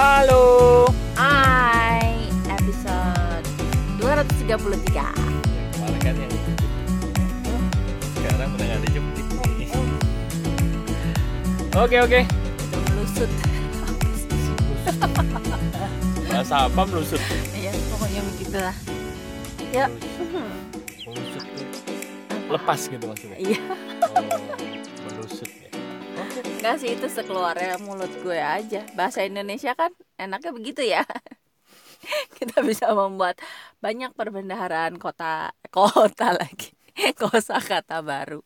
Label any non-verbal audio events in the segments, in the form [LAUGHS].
Halo. Hai, episode 233 Kemarin kan yang sekarang udah gak ada jepit nih. [LAUGHS] Oke oke. Melusut Bahasa apa melusut? Ya pokoknya begitulah Ya Melusut tuh lepas gitu maksudnya. Iya Oh, ya. Enggak sih itu sekeluarnya mulut gue aja Bahasa Indonesia kan enaknya begitu ya [LAUGHS] Kita bisa membuat banyak perbendaharaan kota Kota lagi [LAUGHS] Kosa kata baru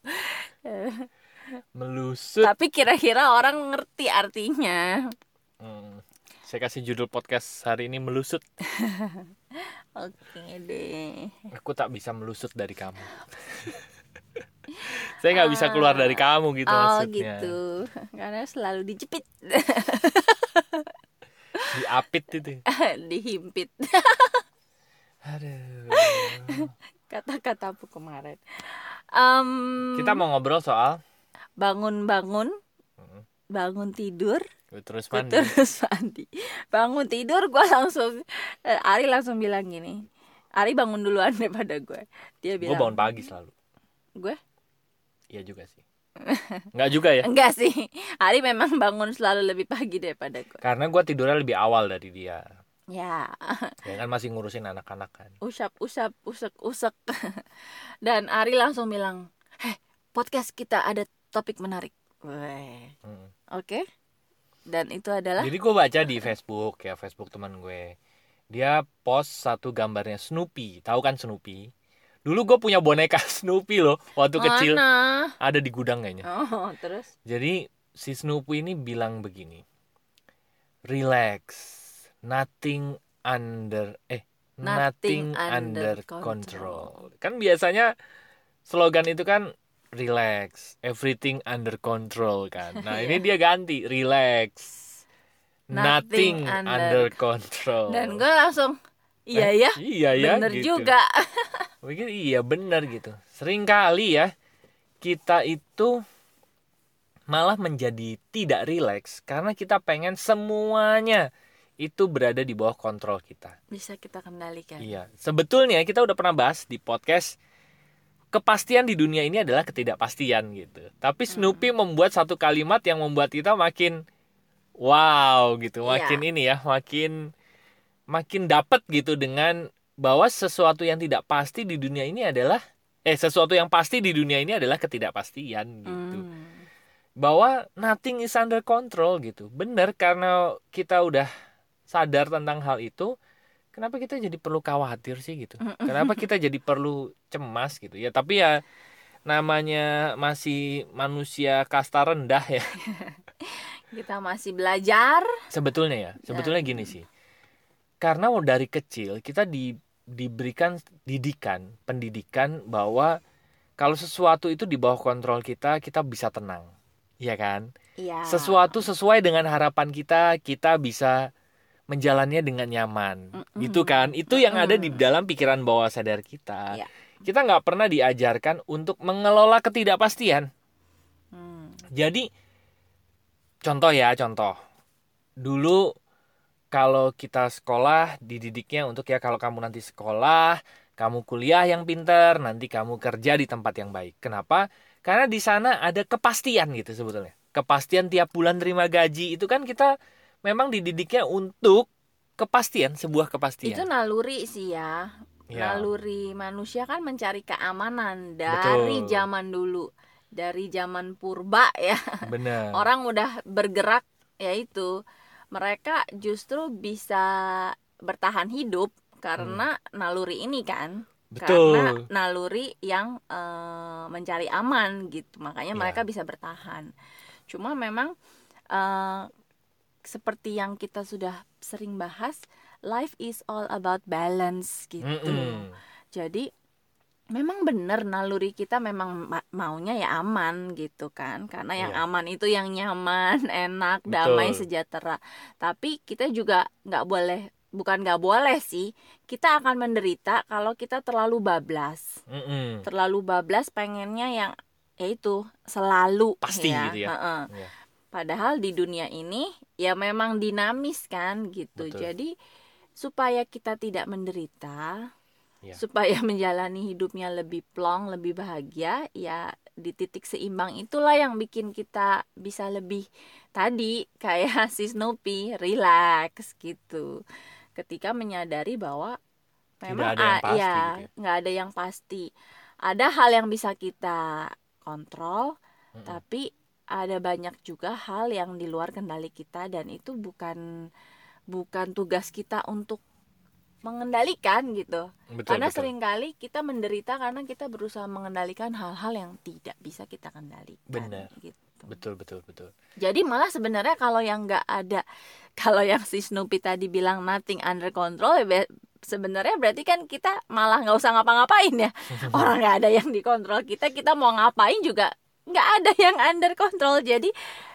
[LAUGHS] Melusut. Tapi kira-kira orang ngerti artinya Hmm. Saya kasih judul podcast hari ini melusut. Oke deh Aku tak bisa melusut dari kamu. Saya nggak bisa keluar dari kamu gitu Oh maksudnya. gitu Karena selalu dijepit Diapit itu. [LAUGHS] Dihimpit Aduh. Kata-kataku kemarin Em, Kita mau ngobrol soal Bangun-bangun. Bangun tidur terus mandi. Terus mandi Bangun tidur gue langsung eh, Ari langsung bilang gini Ari bangun duluan [LAUGHS] daripada gue Dia Gue bilang bangun pagi selalu. Gue? Iya juga sih. Nggak juga ya. [LAUGHS] Enggak sih Ari memang bangun selalu lebih pagi daripada gue Karena gue tidurnya lebih awal dari dia. Ya Ya kan masih ngurusin anak-anak kan. usap usap usek usek [LAUGHS] dan Ari langsung bilang heh podcast kita ada topik menarik Weh, Hmm. oke dan itu adalah Jadi gue baca di Facebook ya Facebook teman gue. Dia post satu gambarnya Snoopy. Tahu kan Snoopy? Dulu gue punya boneka [LAUGHS] Snoopy loh waktu kecil. mana Ada di gudang kayaknya. oh terus Jadi si Snoopy ini bilang begini. Relax. Nothing under eh Nothing nothing, under, under control. Kan biasanya slogan itu kan relax, everything under control kan. [LAUGHS] Nah, ini dia ganti relax. Nothing, Nothing under, under- control. dan gue langsung iya Eh, ya Iya ya. bener gitu. juga [LAUGHS] Mungkin iya benar gitu. Sering kali ya kita itu malah menjadi tidak rileks karena kita pengen semuanya itu berada di bawah kontrol kita. bisa kita kendalikan Iya, sebetulnya kita udah pernah bahas di podcast kepastian di dunia ini adalah ketidakpastian gitu. Tapi Snoopy membuat satu kalimat yang membuat kita makin wow gitu, Iya. makin ini ya, makin makin dapat gitu dengan bahwa sesuatu yang tidak pasti di dunia ini adalah eh sesuatu yang pasti di dunia ini adalah ketidakpastian gitu. Hmm. Bahwa nothing is under control gitu. Benar karena kita udah sadar tentang hal itu, kenapa kita jadi perlu khawatir sih gitu? Kenapa [LAUGHS] kita jadi perlu cemas gitu? Ya tapi ya namanya masih manusia kasta rendah ya. [LAUGHS] kita masih belajar Sebetulnya ya, sebetulnya gini sih. Karena dari kecil kita di, diberikan didikan, pendidikan bahwa kalau sesuatu itu di bawah kontrol kita, kita bisa tenang. Iya kan? Iya Sesuatu sesuai dengan harapan kita, kita bisa menjalannya dengan nyaman. Mm-mm. Gitu kan? Itu yang ada di Mm-mm. dalam pikiran bawah sadar kita. Iya. Kita nggak pernah diajarkan untuk mengelola ketidakpastian. Hmm. Jadi contoh ya, contoh. Dulu kalau kita sekolah dididiknya untuk ya kalau kamu nanti sekolah, kamu kuliah yang pinter, nanti kamu kerja di tempat yang baik. Kenapa? Karena di sana ada kepastian gitu sebetulnya. Kepastian tiap bulan terima gaji itu kan kita memang dididiknya untuk kepastian, sebuah kepastian. itu naluri sih ya Ya. naluri manusia kan mencari keamanan dari Betul. zaman dulu dari zaman purba ya Benar. [LAUGHS] orang udah bergerak yaitu mereka justru bisa bertahan hidup karena naluri ini kan karena Hmm. Betul. naluri yang eh, mencari aman gitu makanya Ya. mereka bisa bertahan cuma memang eh, seperti yang kita sudah sering bahas life is all about balance gitu Mm-mm. jadi memang bener naluri kita memang ma- maunya ya aman gitu kan karena yang Iya. aman itu yang nyaman [LAUGHS] enak damai Betul. sejahtera tapi kita juga nggak boleh bukan nggak boleh sih kita akan menderita kalau kita terlalu bablas Mm-mm. terlalu bablas pengennya yang ya itu selalu Pasti ya. gitu ya. Heeh. Iya. Padahal di dunia ini ya memang dinamis kan gitu. Betul. Jadi supaya kita tidak menderita, Ya. supaya [LAUGHS] menjalani hidupnya lebih plong, lebih bahagia, ya di titik seimbang itulah yang bikin kita bisa lebih tadi [LAUGHS] kayak si Snoopy relax gitu. Ketika menyadari bahwa memang ada yang a- pasti ya gitu ya. nggak ada yang pasti. Ada hal yang bisa kita kontrol, Mm-mm. tapi ada banyak juga hal yang di luar kendali kita dan itu bukan bukan tugas kita untuk mengendalikan gitu. betul karena betul. sering kali kita menderita karena kita berusaha mengendalikan hal-hal yang tidak bisa kita kendalikan. Benar. Gitu. betul betul betul Jadi malah sebenarnya kalau yang nggak ada, [LAUGHS] kalau yang si Snoopy tadi bilang nothing under control, ya be- sebenarnya berarti kan kita malah nggak usah ngapa-ngapain ya. [LAUGHS] Orang nggak ada yang dikontrol kita, kita mau ngapain juga nggak ada yang under control. Jadi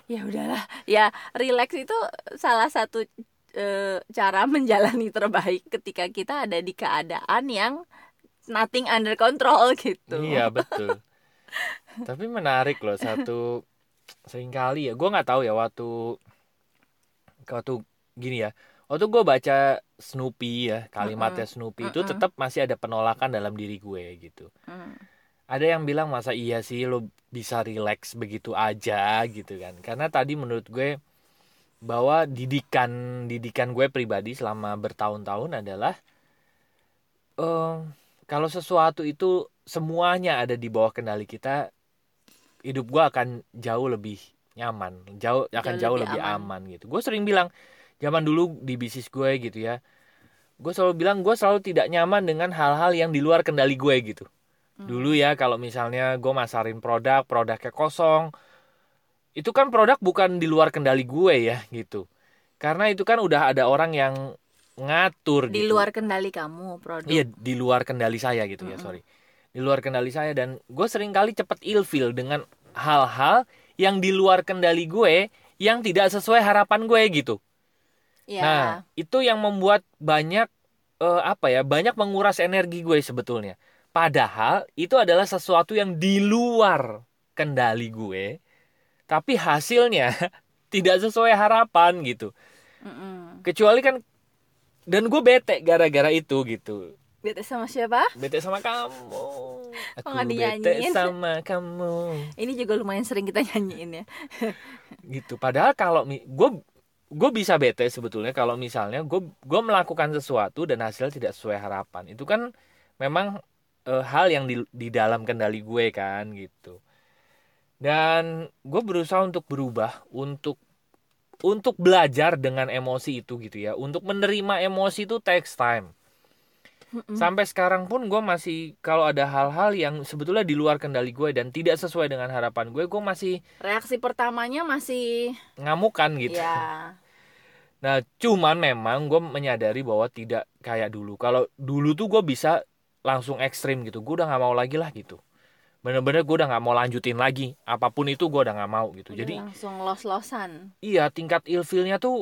ya udahlah, ya relax itu salah satu eh, cara menjalani terbaik ketika kita ada di keadaan yang nothing under control [LAUGHS] gitu. Iya betul. Tapi menarik loh satu sering kali ya. Gue nggak tahu ya waktu waktu gini ya. Waktu gue baca Snoopy ya kalimatnya Snoopy itu Mm-mm. tetap masih ada penolakan dalam diri gue gitu. Hmm. Ada yang bilang masa iya sih lo bisa relax begitu aja gitu kan. Karena tadi menurut gue bahwa didikan didikan gue pribadi selama bertahun-tahun adalah eh kalau sesuatu itu semuanya ada di bawah kendali kita, hidup gue akan jauh lebih nyaman, jauh akan Jauh jauh, lebih lebih, aman. aman. gitu. Gue sering bilang zaman dulu di bisnis gue gitu ya, gue selalu bilang gue selalu tidak nyaman dengan hal-hal yang di luar kendali gue gitu. Dulu ya kalau misalnya gue masarin produk, produknya kosong, itu kan produk bukan di luar kendali gue ya gitu. Karena itu kan udah ada orang yang ngatur Di gitu. luar kendali kamu produk. Iya di luar kendali saya gitu ya sorry di luar kendali saya dan gue sering kali cepet ilfil dengan hal-hal yang di luar kendali gue yang tidak sesuai harapan gue gitu. Ya. Nah itu yang membuat banyak eh, apa ya banyak menguras energi gue sebetulnya. Padahal itu adalah sesuatu yang di luar kendali gue, tapi hasilnya [LAUGHS] tidak sesuai harapan gitu. Mm-mm. Kecuali kan dan gue bete gara-gara itu gitu. Bete sama siapa? Bete sama kamu. Aku nggak bete sama kamu. Ini juga lumayan sering kita nyanyiin ya. [LAUGHS] Gitu. Padahal kalau gue gue bisa bete sebetulnya kalau misalnya gue gue melakukan sesuatu dan hasil tidak sesuai harapan. Itu kan memang eh, hal yang di, di dalam kendali gue kan gitu. Dan gue berusaha untuk berubah untuk untuk belajar dengan emosi itu gitu ya. Untuk menerima emosi itu takes time. Mm-mm. Sampai sekarang pun gue masih kalau ada hal-hal yang sebetulnya di luar kendali gue dan tidak sesuai dengan harapan gue, gue masih Reaksi pertamanya masih ngamukan gitu. ya. [LAUGHS] Nah, cuman memang gue menyadari bahwa tidak kayak dulu. Kalau dulu tuh gue bisa langsung ekstrim gitu. Gue udah nggak mau lagi lah gitu. Bener-bener gue udah nggak mau lanjutin lagi. Apa pun itu gue udah nggak mau gitu. Udah Jadi langsung los-losan. iya tingkat ilfilnya tuh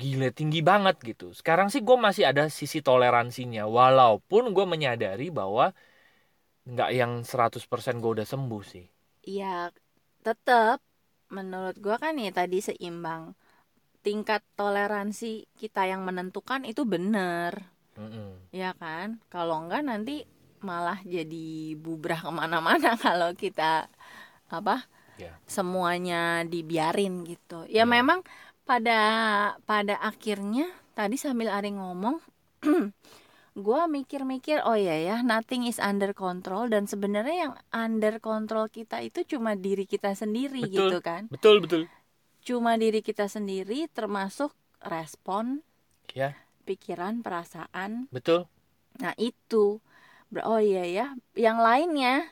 gile tinggi banget gitu. Sekarang sih gue masih ada sisi toleransinya. Walaupun gue menyadari bahwa nggak yang 100% gue udah sembuh sih. Iya, tetap menurut gua kan ya tadi seimbang. Tingkat toleransi kita yang menentukan itu bener, Mm-mm. ya kan? Kalau enggak nanti malah jadi bubrah ke mana-mana [LAUGHS] kalau kita apa Ya. semuanya dibiarin gitu. Ya Ya. memang pada pada akhirnya tadi sambil Ari ngomong [CLEARS THROAT] gua mikir-mikir oh ya ya nothing is under control dan sebenarnya yang under control kita itu cuma diri kita sendiri Betul. gitu kan Betul betul. cuma diri kita sendiri termasuk respon Ya pikiran perasaan betul. nah itu oh iya ya yang lainnya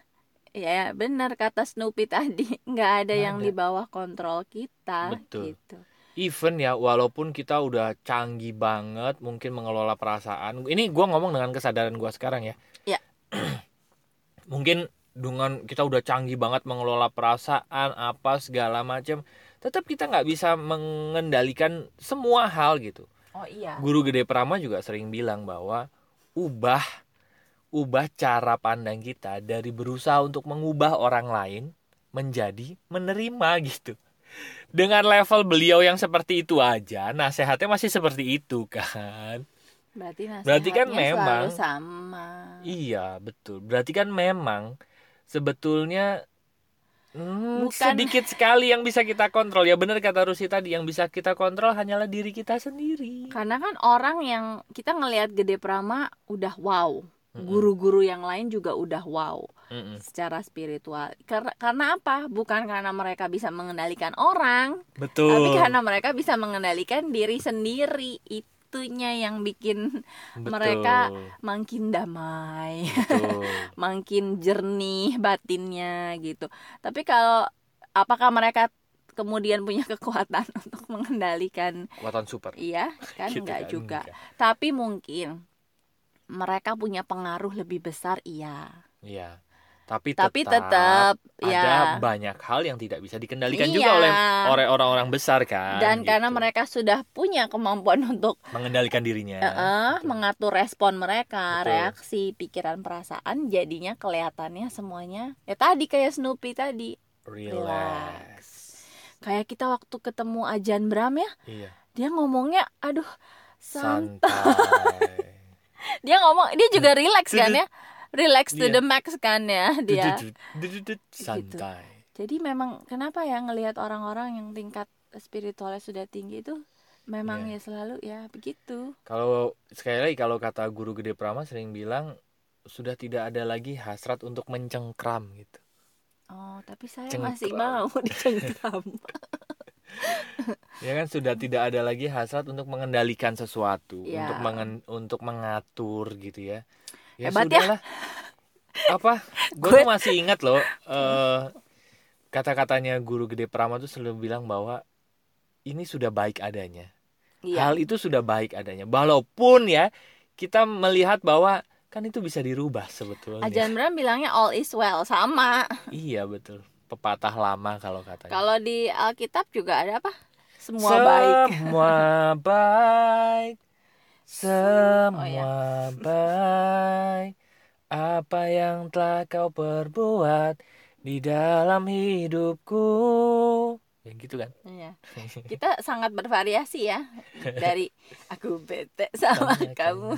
ya benar kata Snoopy tadi [LAUGHS] nggak ada Nggak yang ada. di bawah kontrol kita Betul. gitu Even ya walaupun kita udah canggih banget mungkin mengelola perasaan. Ini gua ngomong dengan kesadaran gua sekarang ya. Ya. [CLEARS THROAT] mungkin dengan kita udah canggih banget mengelola perasaan apa segala macam, tetap kita nggak bisa mengendalikan semua hal gitu. oh iya Guru gede Prama juga sering bilang bahwa ubah ubah cara pandang kita dari berusaha untuk mengubah orang lain menjadi menerima gitu. dengan level beliau yang seperti itu aja, nasehatnya masih seperti itu kan? Berarti Berarti kan memang- sama. Iya, betul. Berarti kan memang sebetulnya hmm, Bukan- sedikit sekali yang bisa kita kontrol. Ya benar kata Rusi tadi, yang bisa kita kontrol hanyalah diri kita sendiri. Karena kan orang yang kita ngelihat Gede Prama udah wow. Guru-guru yang lain juga udah wow Mm-mm. secara spiritual. Karena karena apa? Bukan karena mereka bisa mengendalikan orang, Betul. tapi karena mereka bisa mengendalikan diri sendiri. Itunya yang bikin Betul. mereka makin damai, [LAUGHS] makin jernih batinnya gitu. Tapi kalau apakah mereka kemudian punya kekuatan [LAUGHS] untuk mengendalikan Kekuatan super. iya kan Gitu enggak kan, juga. enggak. Tapi mungkin mereka punya pengaruh lebih besar iya. Iya. Tapi, Tapi tetap tetap ada ya banyak hal yang tidak bisa dikendalikan Iya. juga oleh oleh orang-orang besar kan. dan karena gitu. mereka sudah punya kemampuan [LAUGHS] untuk mengendalikan dirinya. Betul. mengatur respon mereka, Betul. reaksi, pikiran, perasaan, jadinya kelihatannya semuanya ya tadi kayak Snoopy tadi. Relax. Kayak kita waktu ketemu Ajan Bram ya, Iya. dia ngomongnya aduh santai. Santai. Dia ngomong dia juga relax kan ya. Relax to Iya. the max kan ya dia. Dudut, Santai. Jadi memang kenapa ya ngelihat orang-orang yang tingkat spiritualnya sudah tinggi itu memang Iya. ya selalu ya begitu. Kalau sekali lagi kalau kata guru gede Prama sering bilang sudah tidak ada lagi hasrat untuk mencengkram gitu. Oh, tapi saya Cengkram. masih mau [LAUGHS] dicengkram. Ya kan sudah tidak ada lagi hasrat untuk mengendalikan sesuatu, Iya. untuk mengen- untuk mengatur gitu ya. Ya Hebat ya. sudahlah. Apa? Gue tuh masih ingat loh eh, kata-katanya guru gede Prama tuh selalu bilang bahwa ini sudah baik adanya. Iya. Hal itu sudah baik adanya. Walaupun ya kita melihat bahwa kan itu bisa dirubah sebetulnya. Ajan Bram bilangnya all is well sama. Iya betul. Pepatah lama kalau katanya. Kalau di Alkitab juga ada apa? Semua baik. Semua baik. Semua Oh, ya. baik. Apa yang telah kau perbuat di dalam hidupku. Ya gitu kan. Iya. Kita sangat bervariasi ya [LAUGHS] dari aku bete sama kamu.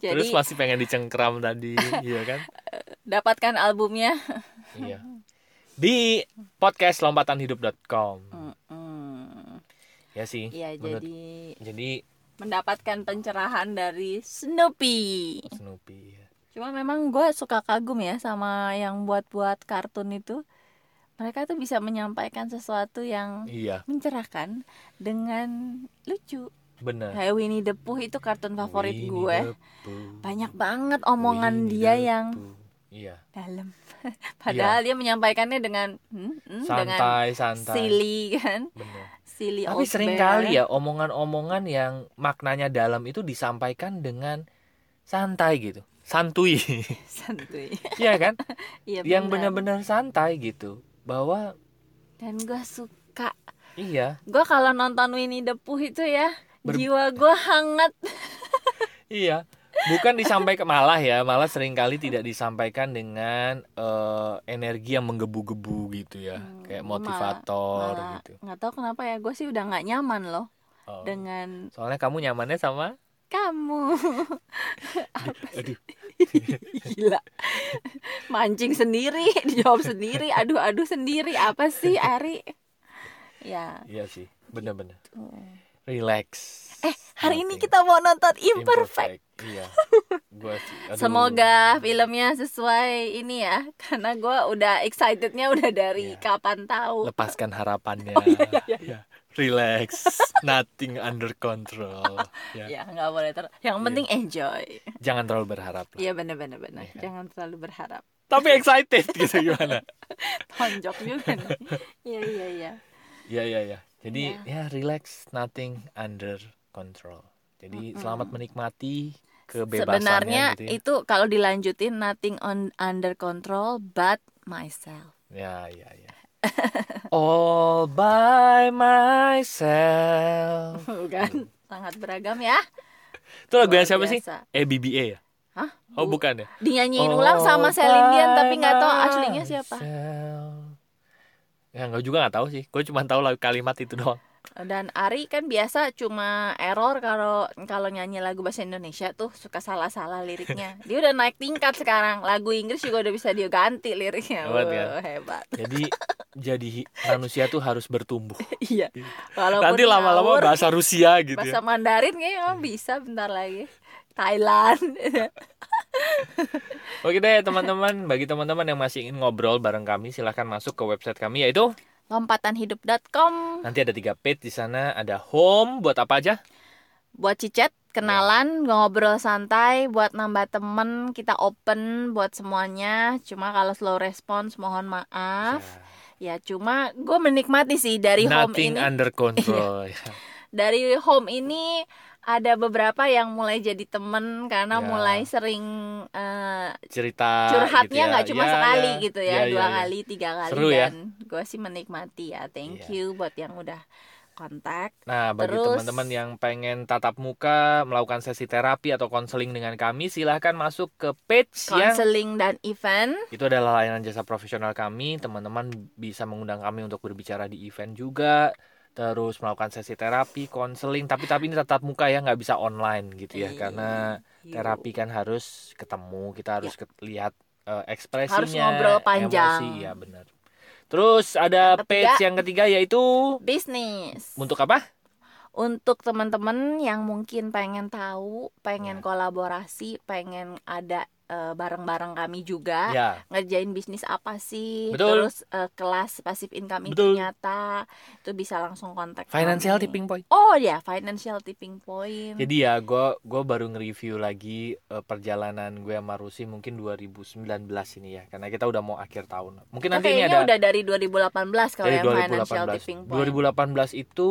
Terus Jadi masih pengen dicengkram tadi, iya kan? [LAUGHS] dapatkan albumnya. Iya. Di podcast lompatanhidup.com. Mm-mm. Ya sih. Iya, jadi jadi mendapatkan pencerahan dari Snoopy. Snoopy. ya. Cuma memang gue suka kagum ya sama yang buat-buat kartun itu. Mereka tuh bisa menyampaikan sesuatu yang Iya, mencerahkan dengan lucu. benar. Kayak Winnie the Pooh itu kartun favorit Winnie gue. Banyak banget omongan Winnie dia yang. Iya. dalam. [LAUGHS] Padahal dia menyampaikannya dengan hmm, hmm, dengan Santai, santai. silly kan, silly Tapi sering bear. kali ya omongan-omongan yang maknanya dalam itu disampaikan dengan santai gitu. Santuy. [LAUGHS] santuy. Iya kan? [LAUGHS] Iya yang benar. benar-benar santai gitu. Bahwa Dan gue suka. iya, Gue kalau nonton Winnie the Pooh itu ya, Ber- jiwa gue hangat. iya. Bukan disampaikan malah ya, malah sering kali tidak disampaikan dengan eh, energi yang menggebu-gebu gitu ya, Hmm, kayak gua malah- motivator Malah gitu. nggak tahu kenapa ya, gue sih udah nggak nyaman loh Oh. dengan Soalnya kamu nyamannya sama kamu. [LAUGHS] aduh [LAUGHS] Gila. Mancing sendiri, [LAUGHS] dijawab sendiri, aduh-aduh sendiri. Apa sih, Ari? Ya. Iya sih, bener-bener. tuh. Relax. Eh, hari ini Nothing. kita mau nonton Imperfect. Iya. Gua sih. aduh. Semoga filmnya sesuai ini ya, karena gue udah excitednya udah dari Iya. kapan tahu. lepaskan harapannya. [LAUGHS] Oh, iya, iya, iya. Ya. Relax. Nothing under control. [LAUGHS] Ya. Ya nggak boleh ter. Yang Iya. penting enjoy. Jangan terlalu berharap. Iya bener-bener bener. Iya kan? Jangan terlalu berharap. Tapi excited gitu gimana? [LAUGHS] Tonjok juga nih. Iya iya iya. Ya ya ya. Jadi Ya. ya relax, nothing under control. Jadi Mm-mm. selamat menikmati kebebasannya Sebenarnya gitu ya. itu kalau dilanjutin nothing on under control but myself. Ya ya ya. [LAUGHS] All by myself. [LAUGHS] Bukan sangat beragam ya. Itu lagu yang siapa sih? EBBA ya? Hah? Oh Bu- bukan ya? Dinyanyiin ulang sama All Celine Dion tapi nggak tahu aslinya siapa. myself. Ya nggak juga nggak tahu sih. Gue cuma tahu lagu kalimat itu doang. Dan Ari kan biasa cuma error kalau kalau nyanyi lagu bahasa Indonesia tuh suka salah-salah liriknya. [LAUGHS] Dia udah naik tingkat sekarang. Lagu Inggris juga udah bisa dia ganti liriknya. Hebat ya. Wah, hebat. Jadi jadi manusia tuh harus bertumbuh. [LAUGHS] Iya. Walaupun Nanti lama-lama bahasa Rusia gitu bahasa ya. Mandarin kayaknya emang bisa bentar lagi. Thailand. [LAUGHS] Oke deh teman-teman, bagi teman-teman yang masih ingin ngobrol bareng kami, silahkan masuk ke website kami yaitu Lompatanhidup.com nanti ada tiga page di sana, ada home buat apa aja? buat cicet, kenalan, ngobrol santai, buat nambah temen, kita open buat semuanya. Cuma kalau slow response mohon maaf. Ya cuma gue menikmati sih dari home Nothing ini. Iya. under control. [LAUGHS] Ya. Dari home ini ada beberapa yang mulai jadi temen karena Ya. mulai sering eh, Cerita curhatnya gitu ya. nggak cuma Ya, sekali ya. gitu ya, Ya, ya, dua ya. kali, tiga kali Seru ya. dan gue sih menikmati ya. Thank Iya. you buat yang udah kontak. Nah, bagi teman-teman yang pengen tatap muka, melakukan sesi terapi atau konseling dengan kami, silahkan masuk ke page yang Counseling dan event. itu adalah layanan jasa profesional kami. Teman-teman bisa mengundang kami untuk berbicara di event juga, terus melakukan sesi terapi, konseling. Tapi tapi ini tatap muka ya, nggak bisa online gitu ya, karena Iya. terapi kan harus ketemu, kita harus ke- lihat eh, ekspresinya, Harus ngobrol panjang. emosi, ya benar. Terus ada ketiga. page yang ketiga yaitu bisnis. untuk apa? Untuk teman-teman yang mungkin pengen tahu, pengen Ya. kolaborasi, pengen ada eh, bareng-bareng kami juga. Ya, ngerjain bisnis apa sih Betul. terus eh, kelas pasif income Betul. itu nyata itu bisa langsung kontak financial kami. tipping point. oh ya financial tipping point Jadi ya, gue gua baru nge-review lagi eh, perjalanan gue sama Rusi mungkin 2019 ini ya, karena kita udah mau akhir tahun. Mungkin Nah, nanti ini kayaknya ada udah dari 2018 kalau dari yang financial 2018. tipping point 2018 itu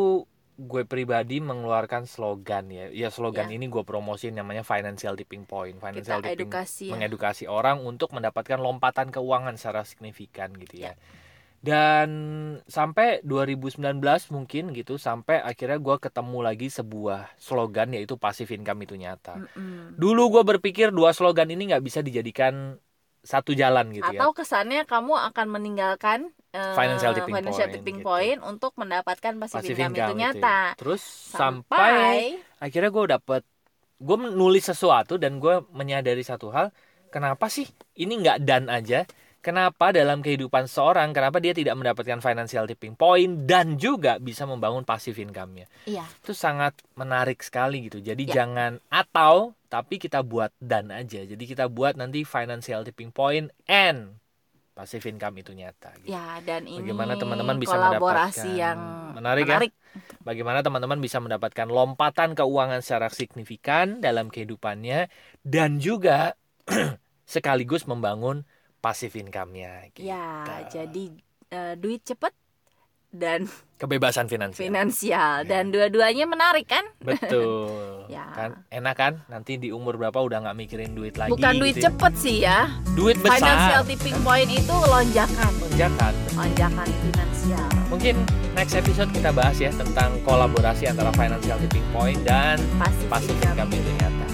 gue pribadi mengeluarkan slogan ya. Ya slogan Ya. ini gue promosiin namanya financial tipping point. kita Financial tipping edukasi ya. mengedukasi orang untuk mendapatkan lompatan keuangan secara signifikan gitu Ya. ya. Dan sampai 2019 mungkin gitu sampai akhirnya gue ketemu lagi sebuah slogan yaitu passive income itu nyata. Mm-mm. Dulu gue berpikir dua slogan ini nggak bisa dijadikan satu jalan gitu ya. atau kesannya kamu akan meninggalkan eh, Financial tipping financial point, tipping gitu. point untuk mendapatkan passive, Passive income, itu income gitu ya. nyata Terus sampai, sampai akhirnya gue dapet gue nulis sesuatu dan gue menyadari satu hal kenapa sih ini nggak dan aja kenapa dalam kehidupan seorang kenapa dia tidak mendapatkan financial tipping point dan juga bisa membangun passive income-nya iya itu sangat menarik sekali gitu jadi Ya. jangan atau tapi kita buat dan aja jadi kita buat nanti financial tipping point and passive income itu nyata gitu. ya dan ini Bagaimana teman-teman bisa kolaborasi mendapatkan- yang Menarik ya? menarik bagaimana teman-teman bisa mendapatkan lompatan keuangan secara signifikan dalam kehidupannya dan juga [CLEARS THROAT] sekaligus membangun passive income-nya gitu. Ya, jadi eh, duit cepet dan [LAUGHS] kebebasan finansial. finansial Ya. dan dua-duanya menarik kan? Betul. [LAUGHS] Ya. Kan enak kan? Nanti di umur berapa udah nggak mikirin duit lagi. Bukan duit gitu ya. cepet sih ya. Duit Financial besar. tipping point itu lonjakan, Lonjakan. lonjakan finansial. Mungkin next episode kita bahas ya tentang kolaborasi antara financial tipping point dan passive income. itu nyata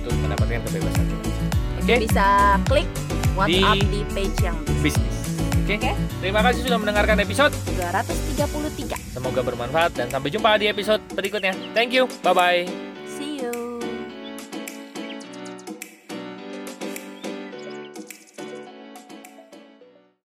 untuk mendapatkan kebebasan finansial. Oke? Bisa klik WhatsApp Di- di, page yang Bisnis. Oke? Oke. Terima kasih sudah mendengarkan episode 233. Semoga bermanfaat dan sampai jumpa di episode berikutnya. Thank you. Bye bye.